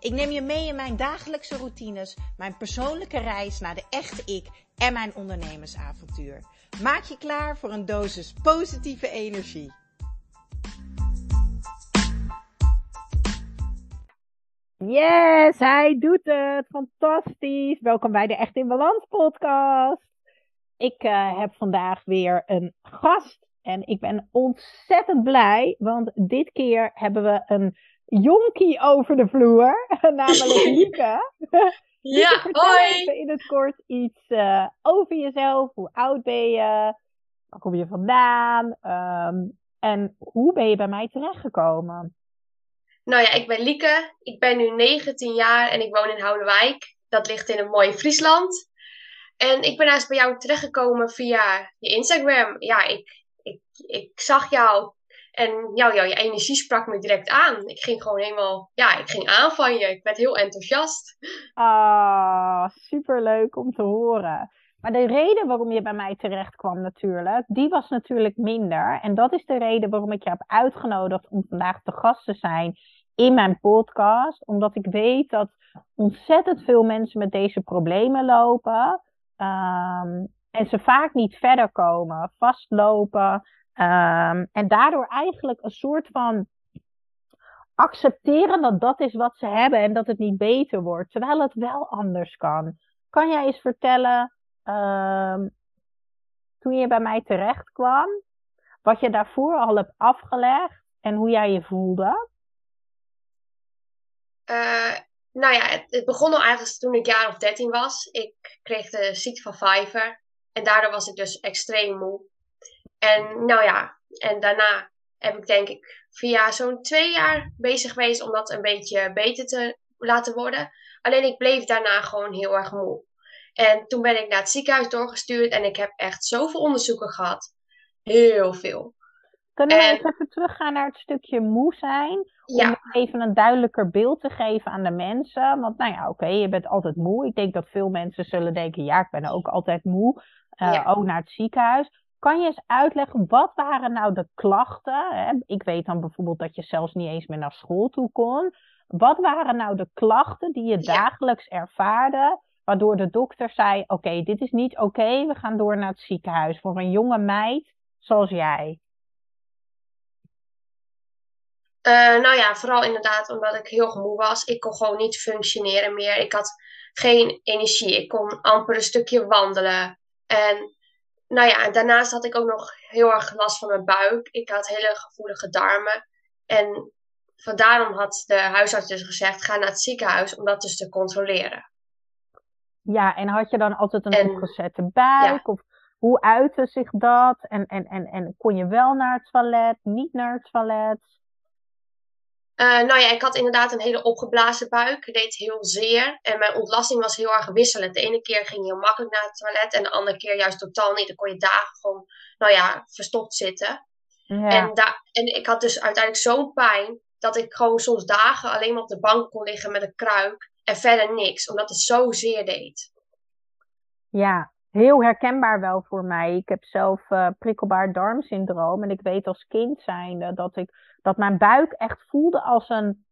Ik neem je mee in mijn dagelijkse routines, mijn persoonlijke reis naar de echte ik en mijn ondernemersavontuur. Maak je klaar voor een dosis positieve energie. Yes, hij doet het. Fantastisch. Welkom bij de Echt in Balans podcast. Ik uh, heb vandaag weer een gast en ik ben ontzettend blij, want dit keer hebben we een jonkie over de vloer, namelijk Lieke. ja, hoi! Even in het kort iets uh, over jezelf. Hoe oud ben je? Waar kom je vandaan? Um, en hoe ben je bij mij terechtgekomen? Nou ja, ik ben Lieke. Ik ben nu 19 jaar en ik woon in Houdenwijk. Dat ligt in een mooi Friesland. En ik ben eigenlijk bij jou terechtgekomen via je Instagram. Ja, ik, ik, ik zag jou en jou, jou, je energie sprak me direct aan. Ik ging gewoon helemaal, ja, ik ging aan van je. Ik werd heel enthousiast. Ah, superleuk om te horen. Maar de reden waarom je bij mij terecht kwam natuurlijk, die was natuurlijk minder. En dat is de reden waarom ik je heb uitgenodigd om vandaag te gast te zijn in mijn podcast. Omdat ik weet dat ontzettend veel mensen met deze problemen lopen. Um, en ze vaak niet verder komen, vastlopen. Um, en daardoor eigenlijk een soort van accepteren dat dat is wat ze hebben en dat het niet beter wordt, terwijl het wel anders kan. Kan jij eens vertellen, um, toen je bij mij terecht kwam, wat je daarvoor al hebt afgelegd en hoe jij je voelde? Uh, nou ja, het, begon al eigenlijk toen ik jaar of 13 was. Ik kreeg de ziekte van Fiverr en daardoor was ik dus extreem moe. En nou ja, en daarna heb ik denk ik via zo'n twee jaar bezig geweest om dat een beetje beter te laten worden. Alleen ik bleef daarna gewoon heel erg moe. En toen ben ik naar het ziekenhuis doorgestuurd en ik heb echt zoveel onderzoeken gehad. Heel veel. Kunnen we even teruggaan naar het stukje moe zijn? Om ja. even een duidelijker beeld te geven aan de mensen. Want nou ja, oké, je bent altijd moe. Ik denk dat veel mensen zullen denken, ja, ik ben ook altijd moe. Uh, ja. Ook naar het ziekenhuis. Kan je eens uitleggen, wat waren nou de klachten? Ik weet dan bijvoorbeeld dat je zelfs niet eens meer naar school toe kon. Wat waren nou de klachten die je dagelijks ervaarde, waardoor de dokter zei: Oké, dit is niet oké, we gaan door naar het ziekenhuis voor een jonge meid zoals jij? Uh, nou ja, vooral inderdaad omdat ik heel moe was. Ik kon gewoon niet functioneren meer. Ik had geen energie. Ik kon amper een stukje wandelen. En nou ja, daarnaast had ik ook nog heel erg last van mijn buik. Ik had hele gevoelige darmen. En van daarom had de huisarts dus gezegd: ga naar het ziekenhuis om dat dus te controleren. Ja, en had je dan altijd een en, opgezette buik? Ja. Of hoe uitte zich dat? En, en, en, en kon je wel naar het toilet, niet naar het toilet? Uh, nou ja, ik had inderdaad een hele opgeblazen buik. Het deed heel zeer. En mijn ontlasting was heel erg wisselend. De ene keer ging je heel makkelijk naar het toilet. En de andere keer juist totaal niet. Dan kon je dagen gewoon, nou ja, verstopt zitten. Ja. En, en ik had dus uiteindelijk zo'n pijn. Dat ik gewoon soms dagen alleen maar op de bank kon liggen met een kruik. En verder niks. Omdat het zo zeer deed. Ja, heel herkenbaar wel voor mij. Ik heb zelf uh, prikkelbaar darmsyndroom. En ik weet als kind zijnde dat ik dat mijn buik echt voelde als een.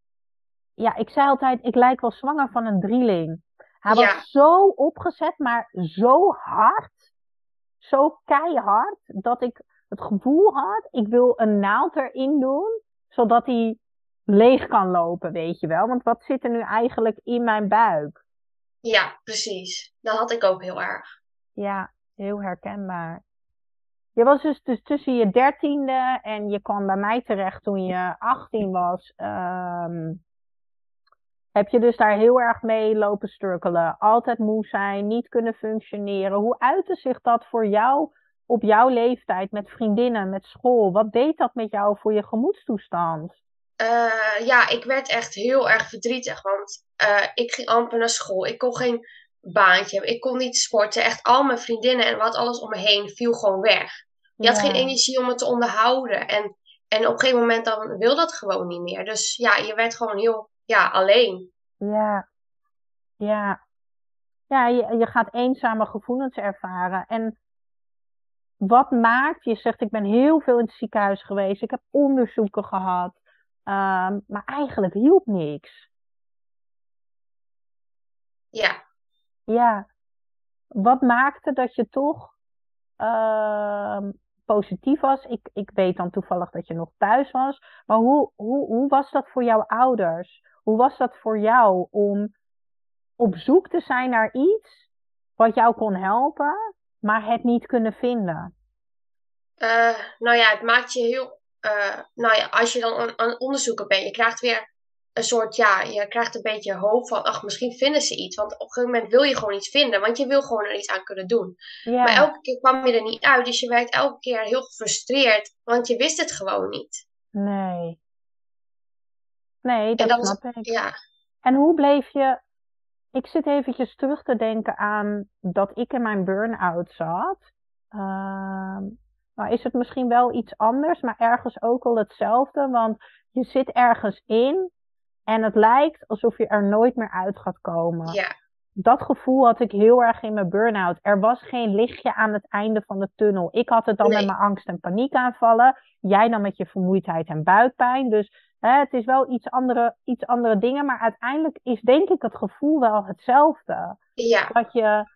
Ja, ik zei altijd, ik lijk wel zwanger van een drieling. Hij ja. was zo opgezet, maar zo hard. Zo keihard. Dat ik het gevoel had, ik wil een naald erin doen. Zodat hij leeg kan lopen, weet je wel. Want wat zit er nu eigenlijk in mijn buik? Ja, precies. Dat had ik ook heel erg. Ja, heel herkenbaar. Je was dus, tussen je dertiende en je kwam bij mij terecht toen je 18 was. Um, heb je dus daar heel erg mee lopen strukkelen. Altijd moe zijn, niet kunnen functioneren. Hoe uitte zich dat voor jou op jouw leeftijd met vriendinnen, met school? Wat deed dat met jou voor je gemoedstoestand? Uh, ja, ik werd echt heel erg verdrietig. Want uh, ik ging amper naar school. Ik kon geen baantje. Ik kon niet sporten. Echt al mijn vriendinnen en wat alles om me heen viel gewoon weg. Je had geen energie om het te onderhouden. En, en op een gegeven moment dan wil dat gewoon niet meer. Dus ja, je werd gewoon heel ja, alleen. Ja, ja. Ja, je, je gaat eenzame gevoelens ervaren. En wat maakt, je zegt ik ben heel veel in het ziekenhuis geweest, ik heb onderzoeken gehad, ehm, maar eigenlijk hielp niks. Ja, Ja, wat maakte dat je toch ehm, positief was? Ik, ik weet dan toevallig dat je nog thuis was, maar hoe, hoe, hoe was dat voor jouw ouders? Hoe was dat voor jou om op zoek te zijn naar iets wat jou kon helpen, maar het niet kunnen vinden? Eh, nou ja, het maakt je heel. eh, nou ja, als je dan aan, het onderzoeken bent, je krijgt weer een soort. Ja, je krijgt een beetje hoop van. Ach, misschien vinden ze iets. Want op een gegeven moment wil je gewoon iets vinden, want je wil gewoon er iets aan kunnen doen. Ja, Maar elke keer kwam je er niet uit, dus je werd elke keer heel gefrustreerd, want je wist het gewoon niet. nee. Nee, dat snap ik. Ja, En hoe bleef je. Ik zit eventjes terug te denken aan dat ik in mijn burn-out zat. Ehm, nou is het misschien wel iets anders, maar ergens ook al hetzelfde. Want je zit ergens in en het lijkt alsof je er nooit meer uit gaat komen. ja, Dat gevoel had ik heel erg in mijn burn-out. Er was geen lichtje aan het einde van de tunnel. Ik had het dan Nee. met mijn angst en paniekaanvallen. Jij dan met je vermoeidheid en buikpijn. Dus hè, het is wel iets andere, iets andere dingen. Maar uiteindelijk is denk ik het gevoel wel hetzelfde. ja, Dat je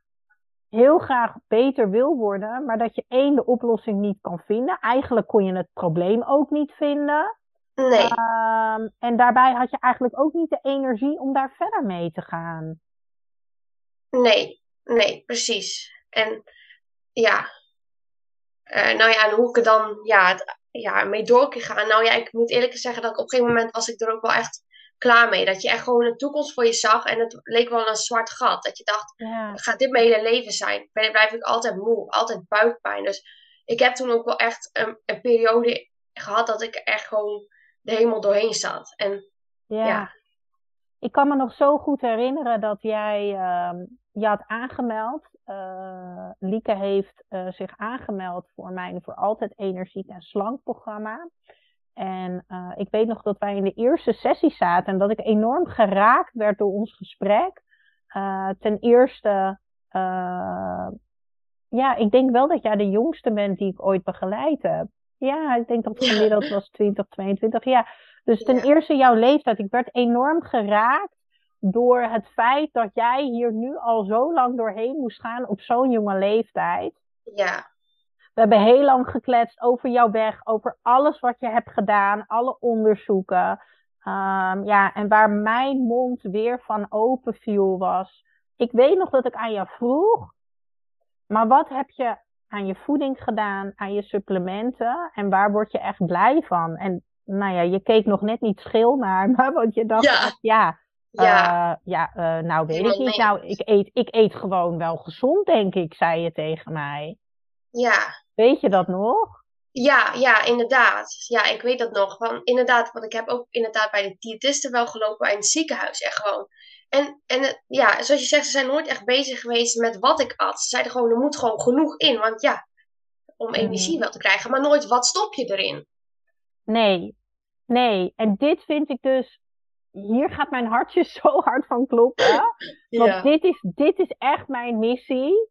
heel graag beter wil worden. Maar dat je één, de oplossing niet kan vinden. Eigenlijk kon je het probleem ook niet vinden. Nee, Ehm, en daarbij had je eigenlijk ook niet de energie om daar verder mee te gaan. nee, nee, precies. En ja, Eh, nou ja, en hoe ik er dan ja, het, ja, mee door kan gaan. Nou ja, ik moet eerlijk zeggen dat ik op een gegeven moment was ik er ook wel echt klaar mee. Dat je echt gewoon een toekomst voor je zag en het leek wel een zwart gat. Dat je dacht, Ja. gaat dit mijn hele leven zijn? Ben, blijf ik altijd moe, altijd buikpijn. Dus ik heb toen ook wel echt een, een periode gehad dat ik echt gewoon de hemel doorheen zat. En Ja. Ja. Ik kan me nog zo goed herinneren dat jij ehm, je had aangemeld. Eh, Lieke heeft eh, zich aangemeld voor mijn Voor Altijd Energiek en Slank programma. En eh, ik weet nog dat wij in de eerste sessie zaten en dat ik enorm geraakt werd door ons gesprek. Ten eerste, ja, ik denk wel dat jij de jongste bent die ik ooit begeleid heb. Ja, ik denk dat het gemiddeld was 20, 22. Ja, dus ten Ja. eerste jouw leeftijd. Ik werd enorm geraakt door het feit dat jij hier nu al zo lang doorheen moest gaan op zo'n jonge leeftijd. ja, We hebben heel lang gekletst over jouw weg, over alles wat je hebt gedaan, alle onderzoeken. Ehm, ja, en waar mijn mond weer van open viel was. Ik weet nog dat ik aan jou vroeg, maar wat heb je aan je voeding gedaan, aan je supplementen en waar word je echt blij van? En nou ja, je keek nog net niet schil naar me, want je dacht, Ja. ja, ja, eh, ja eh, nou weet ik niet. mee Nou, ik eet, ik eet gewoon wel gezond, denk ik, zei je tegen mij. ja. Weet je dat nog? Ja, ja, inderdaad. Ja, ik weet dat nog. Want inderdaad, want ik heb ook inderdaad bij de diëtisten wel gelopen bij het ziekenhuis. Echt gewoon. En, en het- ja, zoals je zegt, ze zijn nooit echt bezig geweest met wat ik at. Ze zeiden gewoon, er moet gewoon genoeg in. Want ja, om energie wel te krijgen. Maar nooit, wat stop je erin? Nee, nee. En dit vind ik dus. Hier gaat mijn hartje zo hard van kloppen. Want dit is, dit is echt mijn missie.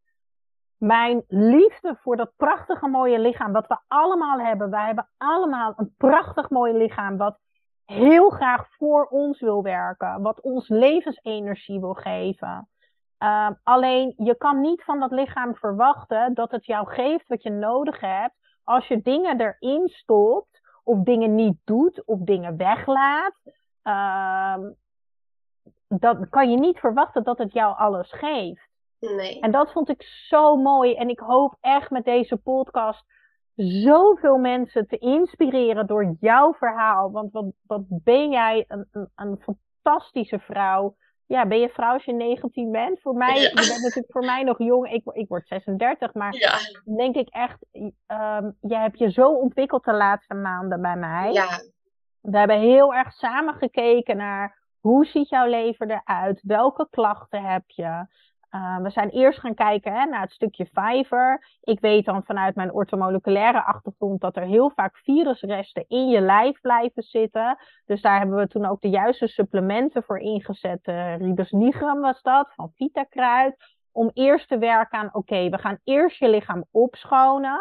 Mijn liefde voor dat prachtige mooie lichaam wat we allemaal hebben. Wij hebben allemaal een prachtig mooi lichaam wat heel graag voor ons wil werken. Wat ons levensenergie wil geven. Ehm, alleen je kan niet van dat lichaam verwachten dat het jou geeft wat je nodig hebt. Als je dingen erin stopt, of dingen niet doet, of dingen weglaat. Ehm, dan kan je niet verwachten dat het jou alles geeft. Nee. En dat vond ik zo mooi. En ik hoop echt met deze podcast zoveel mensen te inspireren door jouw verhaal. Want wat, wat ben jij een, een, een fantastische vrouw. Ja, ben je vrouw als je 19 bent? Voor mij, Ja. je bent natuurlijk voor mij nog jong. Ik, ik word 36, maar Ja, denk ik echt, ehm jij hebt je zo ontwikkeld de laatste maanden bij mij. ja, We hebben heel erg samen gekeken naar hoe ziet jouw leven eruit? Welke klachten heb je? Uh, we zijn eerst gaan kijken hè, naar het stukje Fiverr. Ik weet dan vanuit mijn ortomoleculaire achtergrond dat er heel vaak virusresten in je lijf blijven zitten. Dus daar hebben we toen ook de juiste supplementen voor ingezet. Uh, Ribus nigrum was dat, van Vitakruid. Om eerst te werken aan, oké, we gaan eerst je lichaam opschonen.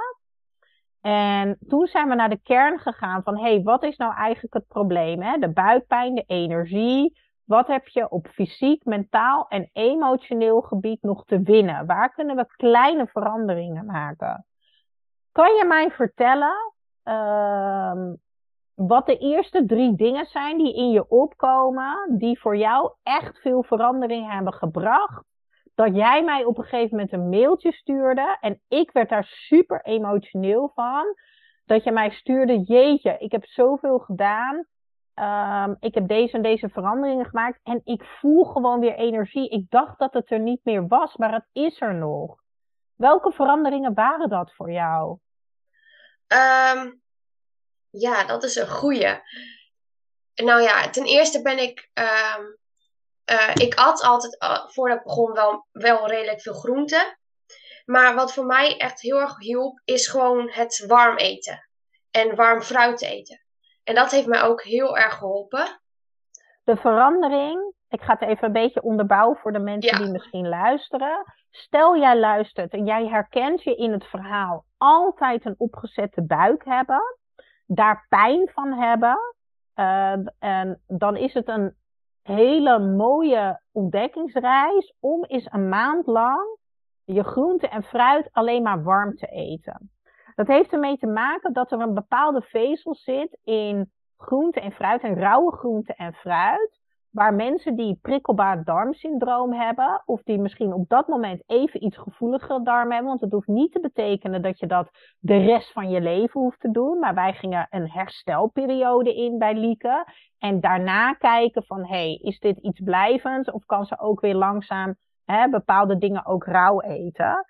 En toen zijn we naar de kern gegaan van, hé, hey, wat is nou eigenlijk het probleem? Hè? De buikpijn, de energie, wat heb je op fysiek, mentaal en emotioneel gebied nog te winnen? Waar kunnen we kleine veranderingen maken? Kan je mij vertellen uh, wat de eerste drie dingen zijn die in je opkomen, die voor jou echt veel verandering hebben gebracht? Dat jij mij op een gegeven moment een mailtje stuurde en ik werd daar super emotioneel van. Dat je mij stuurde, jeetje, ik heb zoveel gedaan Um, ik heb deze en deze veranderingen gemaakt en ik voel gewoon weer energie. Ik dacht dat het er niet meer was, maar het is er nog. Welke veranderingen waren dat voor jou? Um, ja, dat is een goeie. Nou ja, ten eerste ben ik. Um, uh, ik at altijd, uh, voordat ik begon, wel, wel redelijk veel groenten. Maar wat voor mij echt heel erg hielp, is gewoon het warm eten. En warm fruit eten. En dat heeft mij ook heel erg geholpen. De verandering, ik ga het even een beetje onderbouwen voor de mensen die misschien luisteren. Stel jij luistert en jij herkent je in het verhaal altijd een opgezette buik hebben, daar pijn van hebben, uh, en dan is het een hele mooie ontdekkingsreis om eens een maand lang je groente en fruit alleen maar warm te eten. Dat heeft ermee te maken dat er een bepaalde vezel zit in groente en fruit en rauwe groente en fruit. Waar mensen die prikkelbaar darmsyndroom hebben, of die misschien op dat moment even iets gevoeliger darm hebben, want het hoeft niet te betekenen dat je dat de rest van je leven hoeft te doen. Maar wij gingen een herstelperiode in bij Lieke. En daarna kijken van, hé, hey, is dit iets blijvends? Of kan ze ook weer langzaam hè, bepaalde dingen ook rauw eten?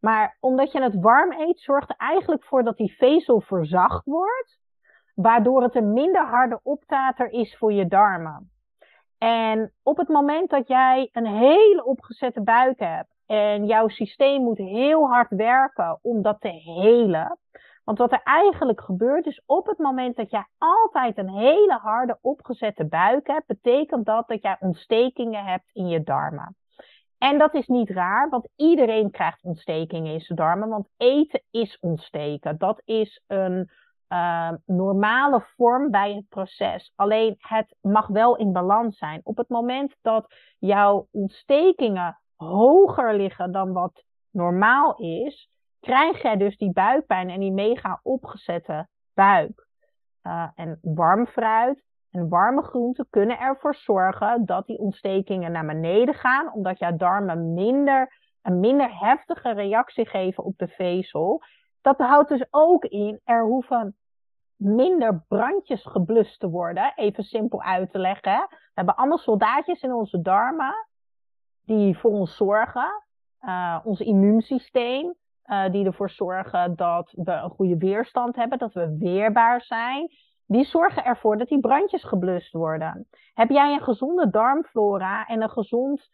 Maar omdat je het warm eet, zorgt er eigenlijk voor dat die vezel verzacht wordt. Waardoor het een minder harde optater is voor je darmen. En op het moment dat jij een hele opgezette buik hebt en jouw systeem moet heel hard werken om dat te helen. Want wat er eigenlijk gebeurt is op het moment dat jij altijd een hele harde opgezette buik hebt, betekent dat dat jij ontstekingen hebt in je darmen. En dat is niet raar, want iedereen krijgt ontstekingen in zijn darmen, want eten is ontsteken. Dat is een uh, normale vorm bij het proces. Alleen het mag wel in balans zijn. Op het moment dat jouw ontstekingen hoger liggen dan wat normaal is, krijg jij dus die buikpijn en die mega opgezette buik. Uh, en warm fruit en warme groenten kunnen ervoor zorgen dat die ontstekingen naar beneden gaan, omdat jouw darmen minder, een minder heftige reactie geven op de vezel. Dat houdt dus ook in, er hoeven minder brandjes geblust te worden. Even simpel uit te leggen. We hebben allemaal soldaatjes in onze darmen die voor ons zorgen. Uh, ons immuunsysteem, uh, die ervoor zorgen dat we een goede weerstand hebben, dat we weerbaar zijn die zorgen ervoor dat die brandjes geblust worden. Heb jij een gezonde darmflora en een gezond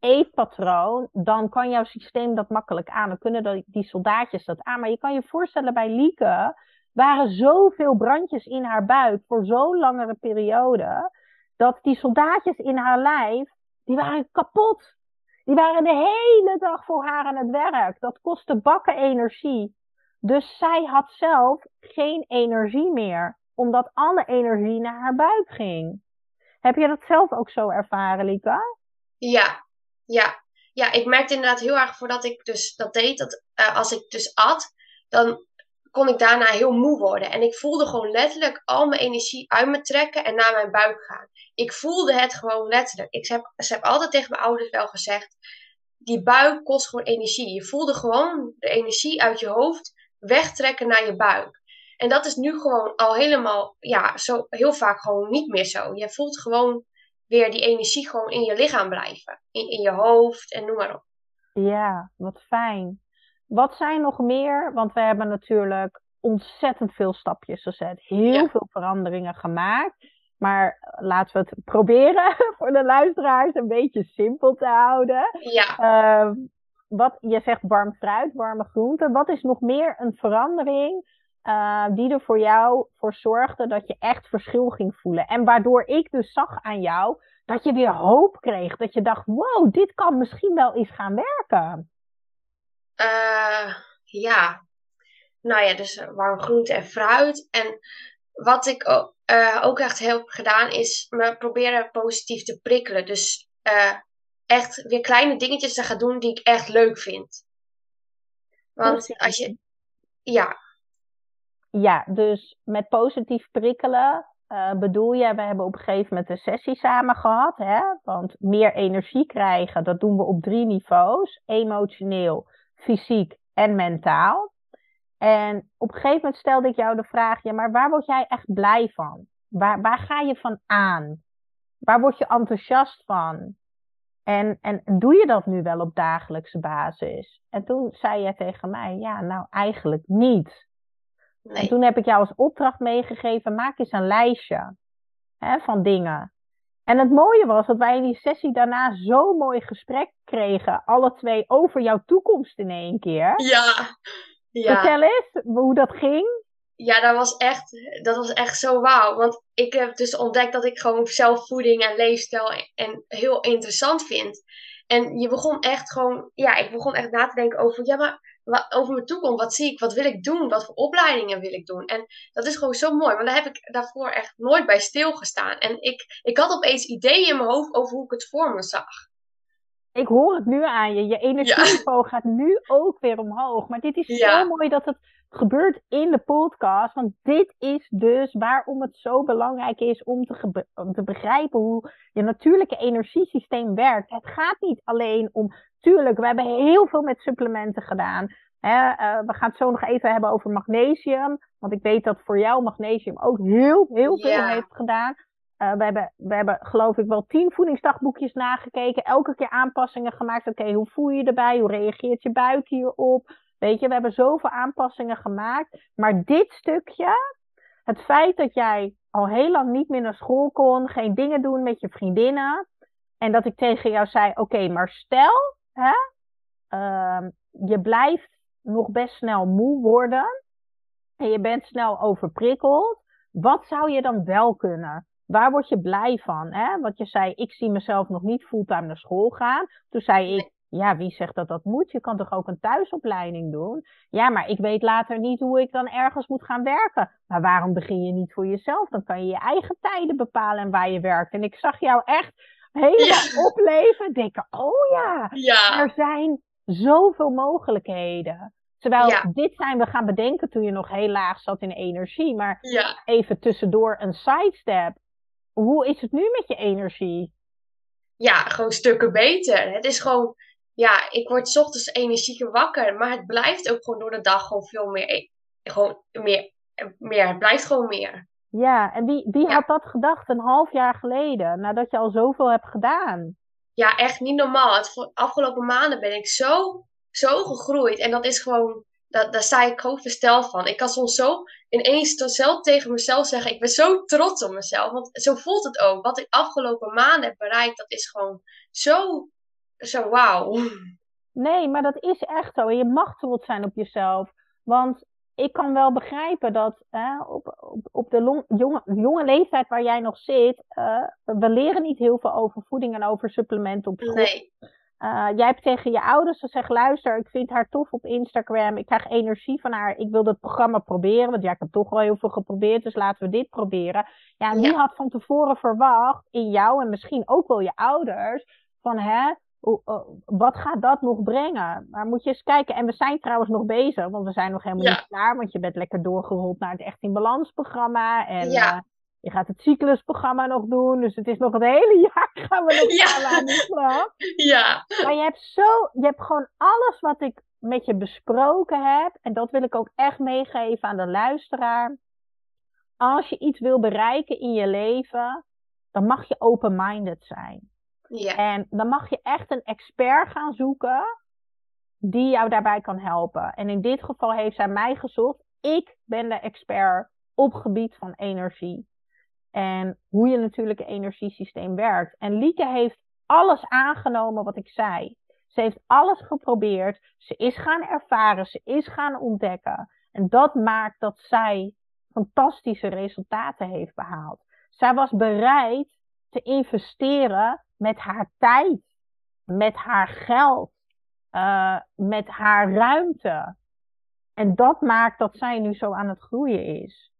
eetpatroon, dan kan jouw systeem dat makkelijk aan. Dan kunnen die soldaatjes dat aan. Maar je kan je voorstellen bij Lieke waren zoveel brandjes in haar buik voor zo'n langere periode, dat die soldaatjes in haar lijf, die waren kapot. Die waren de hele dag voor haar aan het werk. Dat kostte bakken energie. Dus zij had zelf geen energie meer omdat alle energie naar haar buik ging. Heb je dat zelf ook zo ervaren, Lika? Ja, ja. Ja, ik merkte inderdaad heel erg voordat ik dus dat deed, dat uh, als ik dus at, dan kon ik daarna heel moe worden. En ik voelde gewoon letterlijk al mijn energie uit me trekken en naar mijn buik gaan. Ik voelde het gewoon letterlijk. Ik heb, ze heb altijd tegen mijn ouders wel gezegd, die buik kost gewoon energie. Je voelde gewoon de energie uit je hoofd wegtrekken naar je buik. En dat is nu gewoon al helemaal, ja, zo heel vaak gewoon niet meer zo. Je voelt gewoon weer die energie gewoon in je lichaam blijven. In, in je hoofd en noem maar op. Ja, wat fijn. Wat zijn nog meer? Want we hebben natuurlijk ontzettend veel stapjes gezet. Heel veel veranderingen gemaakt. Maar laten we het proberen voor de luisteraars een beetje simpel te houden. Ja. Uh, wat, je zegt warm fruit, warme groenten. Wat is nog meer een verandering uh, die er voor jou voor zorgde dat je echt verschil ging voelen? En waardoor ik dus zag aan jou dat je weer hoop kreeg. Dat je dacht, wow, dit kan misschien wel eens gaan werken. Uh, ja, nou ja, dus warm groente en fruit. En wat ik ook, uh, ook echt heel heb gedaan, is me proberen positief te prikkelen. Dus echt weer kleine dingetjes te gaan doen die ik echt leuk vind. Want als je. Ja. Ja, dus met positief prikkelen uh, bedoel je, we hebben op een gegeven moment een sessie samen gehad. Hè? Want meer energie krijgen, dat doen we op drie niveaus: emotioneel, fysiek en mentaal. En op een gegeven moment stelde ik jou de vraag: ja, maar waar word jij echt blij van? Waar, waar ga je van aan? Waar word je enthousiast van? En, en doe je dat nu wel op dagelijkse basis? En toen zei je tegen mij: ja, nou eigenlijk niet. Nee. En toen heb ik jou als opdracht meegegeven: maak eens een lijstje hè, van dingen. En het mooie was dat wij in die sessie daarna zo'n mooi gesprek kregen, alle twee, over jouw toekomst in één keer. Ja, ja. Vertel eens hoe dat ging. Ja, dat was echt, dat was echt zo wauw. Want ik heb dus ontdekt dat ik gewoon zelfvoeding en leefstijl en heel interessant vind. En je begon echt gewoon, ja, ik begon echt na te denken over, ja, maar over mijn toekomst, wat zie ik, wat wil ik doen, wat voor opleidingen wil ik doen. En dat is gewoon zo mooi, want daar heb ik daarvoor echt nooit bij stilgestaan. En ik, ik had opeens ideeën in mijn hoofd over hoe ik het voor me zag ik hoor het nu aan je. Je energieniveau gaat nu ook weer omhoog. Maar dit is zo mooi dat het gebeurt in de podcast. Want dit is dus waarom het zo belangrijk is om te, om te begrijpen hoe je natuurlijke energiesysteem werkt. Het gaat niet alleen om. Tuurlijk, we hebben heel veel met supplementen gedaan. Hè, uh, we gaan het zo nog even hebben over magnesium. Want ik weet dat voor jou magnesium ook heel, heel veel heeft gedaan. Uh, we, hebben, we hebben geloof ik wel tien voedingsdagboekjes nagekeken. Elke keer aanpassingen gemaakt. Oké, hoe voel je je erbij? Hoe reageert je buik hierop? Weet je, we hebben zoveel aanpassingen gemaakt. Maar dit stukje, het feit dat jij al heel lang niet meer naar school kon, geen dingen doen met je vriendinnen. En dat ik tegen jou zei: Oké, maar stel, hè, uh, je blijft nog best snel moe worden. En je bent snel overprikkeld. Wat zou je dan wel kunnen? Waar word je blij van? Hè? Want je zei, ik zie mezelf nog niet fulltime naar school gaan. Toen zei ik, ja, wie zegt dat dat moet? Je kan toch ook een thuisopleiding doen? Ja, maar ik weet later niet hoe ik dan ergens moet gaan werken. Maar waarom begin je niet voor jezelf? Dan kan je je eigen tijden bepalen en waar je werkt. En ik zag jou echt helemaal opleven. Denken, oh ja, ja, er zijn zoveel mogelijkheden. Terwijl dit zijn we gaan bedenken toen je nog heel laag zat in energie. Maar even tussendoor een sidestep. Hoe is het nu met je energie? Ja, gewoon stukken beter. Het is gewoon, ja, ik word ochtends energieker wakker, maar het blijft ook gewoon door de dag gewoon veel meer, e-, gewoon meer, meer. Het blijft gewoon meer. Ja, en wie, wie had dat gedacht een half jaar geleden, nadat je al zoveel hebt gedaan? Ja, echt niet normaal. Het afgelopen maanden ben ik zo, zo gegroeid. En dat is gewoon, dat, daar sta ik gewoon versteld van. Ik kan soms zo ineens zelf tegen mezelf zeggen: Ik ben zo trots op mezelf. Want zo voelt het ook. Wat ik afgelopen maanden heb bereikt, dat is gewoon zo, zo wauw. Nee, maar dat is echt zo. En je mag trots zijn op jezelf. Want ik kan wel begrijpen dat hè, op, op, op de long, jonge, jonge leeftijd waar jij nog zit, uh, we leren niet heel veel over voeding en over supplementen op school. Nee. Uh, jij hebt tegen je ouders gezegd: luister, ik vind haar tof op Instagram. Ik krijg energie van haar. Ik wil dat programma proberen. Want ja, ik heb toch wel heel veel geprobeerd. Dus laten we dit proberen. Ja, en had van tevoren verwacht in jou en misschien ook wel je ouders: van hè, wat gaat dat nog brengen? Maar moet je eens kijken. En we zijn trouwens nog bezig, want we zijn nog helemaal niet klaar. Want je bent lekker doorgerold naar het Echt in Balans programma. En ja. uh, je gaat het cyclusprogramma nog doen. Dus het is nog het hele jaar gaan we nog ja. aan de slag. Ja. Maar je hebt zo, je hebt gewoon alles wat ik met je besproken heb. En dat wil ik ook echt meegeven aan de luisteraar. Als je iets wil bereiken in je leven, dan mag je open-minded zijn. Ja. En dan mag je echt een expert gaan zoeken die jou daarbij kan helpen. En in dit geval heeft zij mij gezocht. Ik ben de expert op gebied van energie. En hoe je natuurlijke energiesysteem werkt. En Lieke heeft alles aangenomen wat ik zei. Ze heeft alles geprobeerd. Ze is gaan ervaren. Ze is gaan ontdekken. En dat maakt dat zij fantastische resultaten heeft behaald. Zij was bereid te investeren met haar tijd, met haar geld, uh, met haar ruimte. En dat maakt dat zij nu zo aan het groeien is.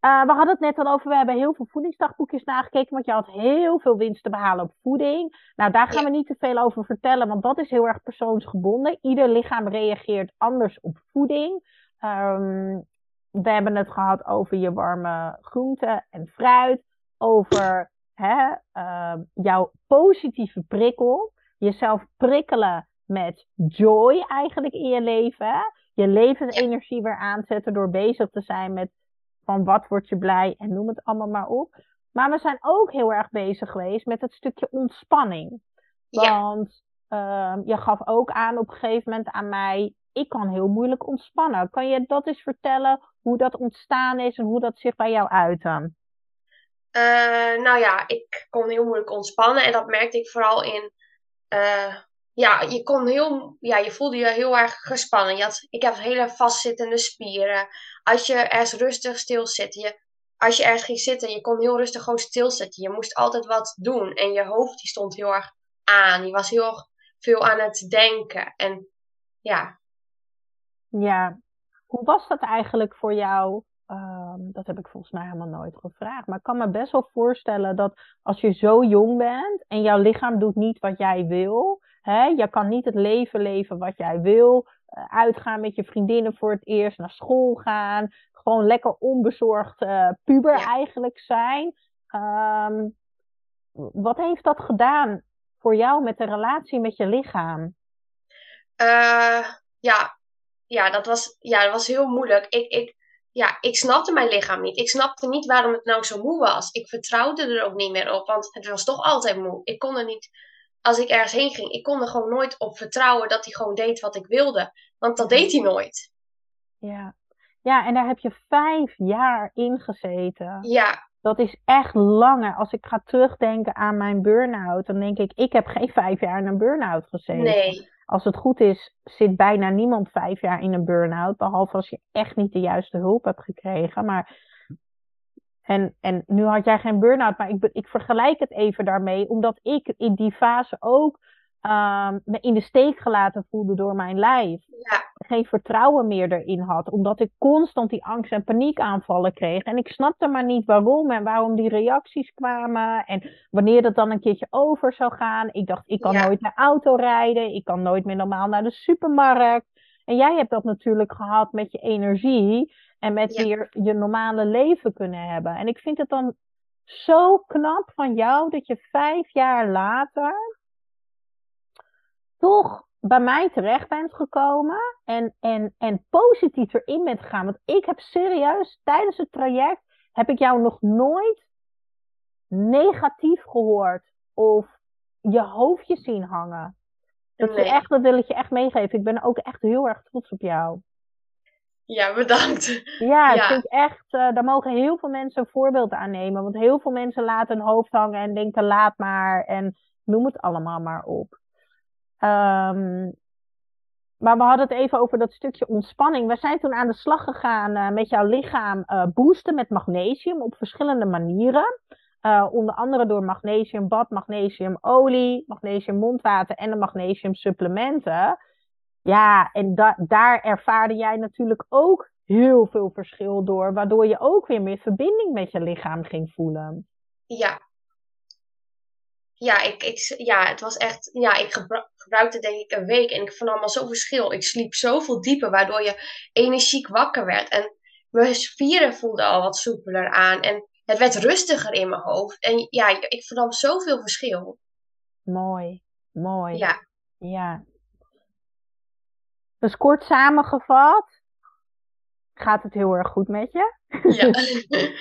Uh, we hadden het net al over, we hebben heel veel voedingsdagboekjes nagekeken, want je had heel veel winst te behalen op voeding. Nou, daar gaan we niet te veel over vertellen, want dat is heel erg persoonsgebonden. Ieder lichaam reageert anders op voeding. Um, we hebben het gehad over je warme groenten en fruit, over hè, uh, jouw positieve prikkel, jezelf prikkelen met joy eigenlijk in je leven. Hè? Je levensenergie weer aanzetten door bezig te zijn met van wat word je blij en noem het allemaal maar op. Maar we zijn ook heel erg bezig geweest met het stukje ontspanning. Want ja. uh, je gaf ook aan op een gegeven moment aan mij, ik kan heel moeilijk ontspannen. Kan je dat eens vertellen hoe dat ontstaan is en hoe dat zich bij jou uit dan? Uh, nou ja, ik kon heel moeilijk ontspannen en dat merkte ik vooral in uh, ja, je kon heel, ja, je voelde je heel erg gespannen. Je had, ik heb hele vastzittende spieren. Als je ergens rustig stil zit, je, als je ergens ging zitten, je kon heel rustig gewoon stilzitten. Je moest altijd wat doen en je hoofd die stond heel erg aan. Je was heel veel aan het denken en ja. Ja, hoe was dat eigenlijk voor jou? Um, dat heb ik volgens mij helemaal nooit gevraagd. Maar ik kan me best wel voorstellen dat als je zo jong bent en jouw lichaam doet niet wat jij wil, Hè? Je kan niet het leven leven wat jij wil. Uh, uitgaan met je vriendinnen voor het eerst, naar school gaan. Gewoon lekker onbezorgd uh, puber eigenlijk zijn. Um, wat heeft dat gedaan voor jou met de relatie met je lichaam? Uh, ja, ja, dat was, ja, dat was heel moeilijk. Ik, ik, ja, ik snapte mijn lichaam niet. Ik snapte niet waarom het nou zo moe was. Ik vertrouwde er ook niet meer op, want het was toch altijd moe. Ik kon er niet als ik ergens heen ging, ik kon er gewoon nooit op vertrouwen dat hij gewoon deed wat ik wilde. Want dat deed hij nooit. Ja. Ja, en daar heb je vijf jaar in gezeten. Ja. Dat is echt langer. Als ik ga terugdenken aan mijn burn-out, dan denk ik, ik heb geen vijf jaar in een burn-out gezeten. Nee. Als het goed is, zit bijna niemand vijf jaar in een burn-out. Behalve als je echt niet de juiste hulp hebt gekregen. Maar en, en nu had jij geen burn-out, maar ik, ik vergelijk het even daarmee, omdat ik in die fase ook um, me in de steek gelaten voelde door mijn lijf. Ja. Geen vertrouwen meer erin had, omdat ik constant die angst- en paniekaanvallen kreeg. En ik snapte maar niet waarom en waarom die reacties kwamen en wanneer dat dan een keertje over zou gaan. Ik dacht, ik kan ja. nooit naar auto rijden, ik kan nooit meer normaal naar de supermarkt. En jij hebt dat natuurlijk gehad met je energie. En met ja. weer je normale leven kunnen hebben. En ik vind het dan zo knap van jou dat je vijf jaar later toch bij mij terecht bent gekomen en, en, en positief erin bent gegaan. Want ik heb serieus tijdens het traject heb ik jou nog nooit negatief gehoord of je hoofdje zien hangen. Dat, nee. echt, dat wil ik je echt meegeven. Ik ben ook echt heel erg trots op jou. Ja, bedankt. Ja, ik vind echt, uh, daar mogen heel veel mensen een voorbeeld aan nemen. Want heel veel mensen laten hun hoofd hangen en denken laat maar en noem het allemaal maar op. Um, maar we hadden het even over dat stukje ontspanning. We zijn toen aan de slag gegaan uh, met jouw lichaam uh, boosten met magnesium op verschillende manieren. onder andere door magnesiumbad, magnesiumolie, magnesium mondwater en de magnesium supplementen. Ja, en da daar ervaarde jij natuurlijk ook heel veel verschil door, waardoor je ook weer meer verbinding met je lichaam ging voelen. Ja. Ja, ik, ik, ja het was echt. Ja, ik gebru gebruikte denk ik een week en ik vond allemaal zo verschil. Ik sliep zoveel dieper, waardoor je energiek wakker werd. En mijn spieren voelden al wat soepeler aan. En het werd rustiger in mijn hoofd. En ja, ik vernam zoveel verschil. Mooi, mooi. Ja. Ja, dus kort samengevat, gaat het heel erg goed met je. Ja.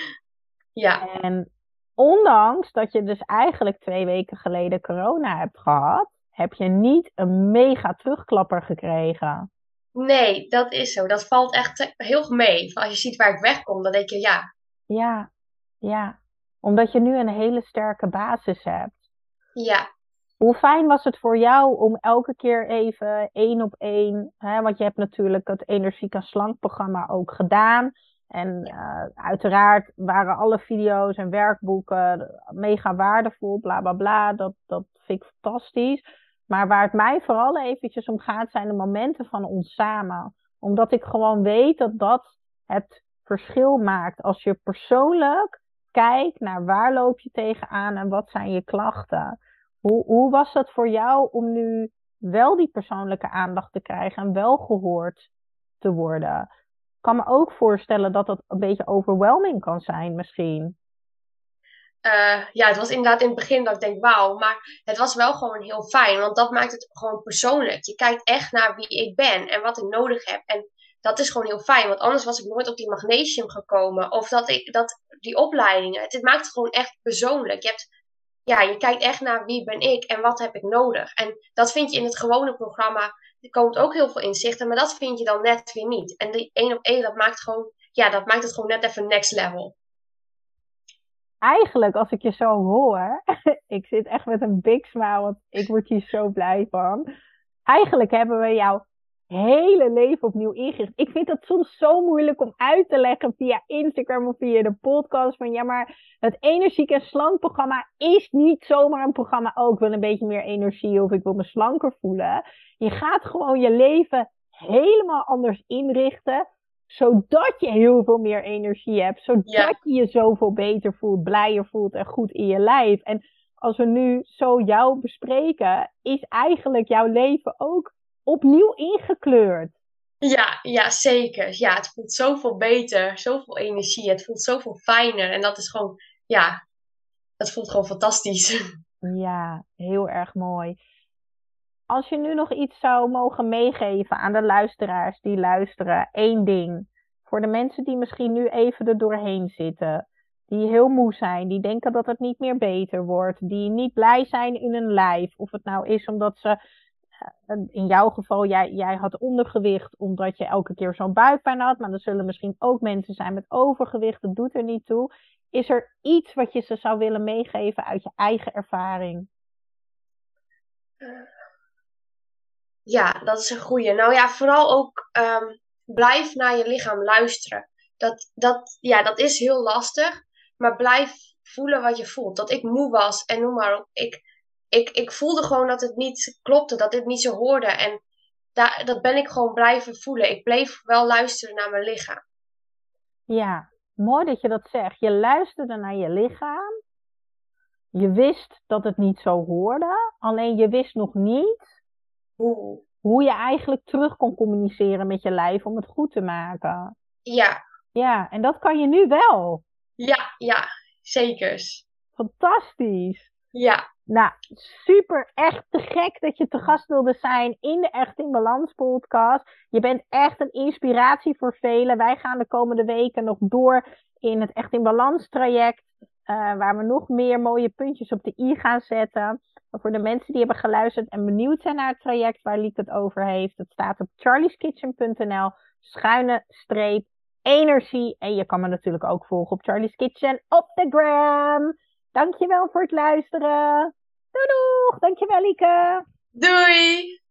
ja. En ondanks dat je dus eigenlijk twee weken geleden corona hebt gehad, heb je niet een mega terugklapper gekregen. Nee, dat is zo. Dat valt echt heel mee. Als je ziet waar ik wegkom, dan denk je ja. Ja, Ja, omdat je nu een hele sterke basis hebt. Ja. Hoe fijn was het voor jou om elke keer even één op één, hè, want je hebt natuurlijk het Energiek en Slank programma ook gedaan. En uh, uiteraard waren alle video's en werkboeken mega waardevol, bla bla bla. Dat, dat vind ik fantastisch. Maar waar het mij vooral eventjes om gaat, zijn de momenten van ons samen. Omdat ik gewoon weet dat dat het verschil maakt. Als je persoonlijk kijkt naar waar loop je tegenaan en wat zijn je klachten. Hoe, hoe was dat voor jou om nu wel die persoonlijke aandacht te krijgen en wel gehoord te worden? Kan me ook voorstellen dat dat een beetje overwhelming kan zijn misschien. Uh, ja, het was inderdaad in het begin dat ik denk, wauw. Maar het was wel gewoon heel fijn, want dat maakt het gewoon persoonlijk. Je kijkt echt naar wie ik ben en wat ik nodig heb. En dat is gewoon heel fijn, want anders was ik nooit op die magnesium gekomen. Of dat ik, dat, die opleidingen. Het, het maakt het gewoon echt persoonlijk. Je hebt ja, je kijkt echt naar wie ben ik en wat heb ik nodig. En dat vind je in het gewone programma. Er komt ook heel veel inzichten, maar dat vind je dan net weer niet. En die één op één, dat maakt gewoon, ja, dat maakt het gewoon net even next level. Eigenlijk, als ik je zo hoor, ik zit echt met een big smile, want ik word hier zo blij van. Eigenlijk hebben we jou hele leven opnieuw ingericht. Ik vind het soms zo moeilijk om uit te leggen via Instagram of via de podcast. Van ja, maar het energiek en slank programma is niet zomaar een programma. Oh, ik wil een beetje meer energie of ik wil me slanker voelen. Je gaat gewoon je leven helemaal anders inrichten. Zodat je heel veel meer energie hebt. Zodat je je zoveel beter voelt, blijer voelt en goed in je lijf. En als we nu zo jou bespreken, is eigenlijk jouw leven ook opnieuw ingekleurd. Ja, ja, zeker. Ja, het voelt zoveel beter, zoveel energie. Het voelt zoveel fijner. En dat is gewoon, ja, het voelt gewoon fantastisch. Ja, heel erg mooi. Als je nu nog iets zou mogen meegeven aan de luisteraars die luisteren, één ding. Voor de mensen die misschien nu even er doorheen zitten, die heel moe zijn, die denken dat het niet meer beter wordt, die niet blij zijn in hun lijf. Of het nou is omdat ze in jouw geval, jij, jij had ondergewicht omdat je elke keer zo'n buikpijn had. Maar er zullen misschien ook mensen zijn met overgewicht. Dat doet er niet toe. Is er iets wat je ze zou willen meegeven uit je eigen ervaring? Ja, dat is een goeie. Nou ja, vooral ook um, blijf naar je lichaam luisteren. Dat, dat, ja, dat is heel lastig. Maar blijf voelen wat je voelt. Dat ik moe was en noem maar op. Ik, ik, ik voelde gewoon dat het niet klopte, dat dit niet zo hoorde. En daar, dat ben ik gewoon blijven voelen. Ik bleef wel luisteren naar mijn lichaam. Ja, mooi dat je dat zegt. Je luisterde naar je lichaam. Je wist dat het niet zo hoorde. Alleen je wist nog niet hoe, hoe je eigenlijk terug kon communiceren met je lijf om het goed te maken. Ja. Ja, en dat kan je nu wel. Ja, ja, zeker. Fantastisch. Ja. Nou, super, echt te gek dat je te gast wilde zijn in de Echt in Balans podcast. Je bent echt een inspiratie voor velen. Wij gaan de komende weken nog door in het Echt in Balans traject. Uh, waar we nog meer mooie puntjes op de i gaan zetten. Maar voor de mensen die hebben geluisterd en benieuwd zijn naar het traject waar Liek het over heeft. Het staat op charlieskitchen.nl schuine streep energie. En je kan me natuurlijk ook volgen op Charlie's Kitchen op de gram. Dankjewel voor het luisteren. Doei doeg. Dankjewel Lieke. Doei.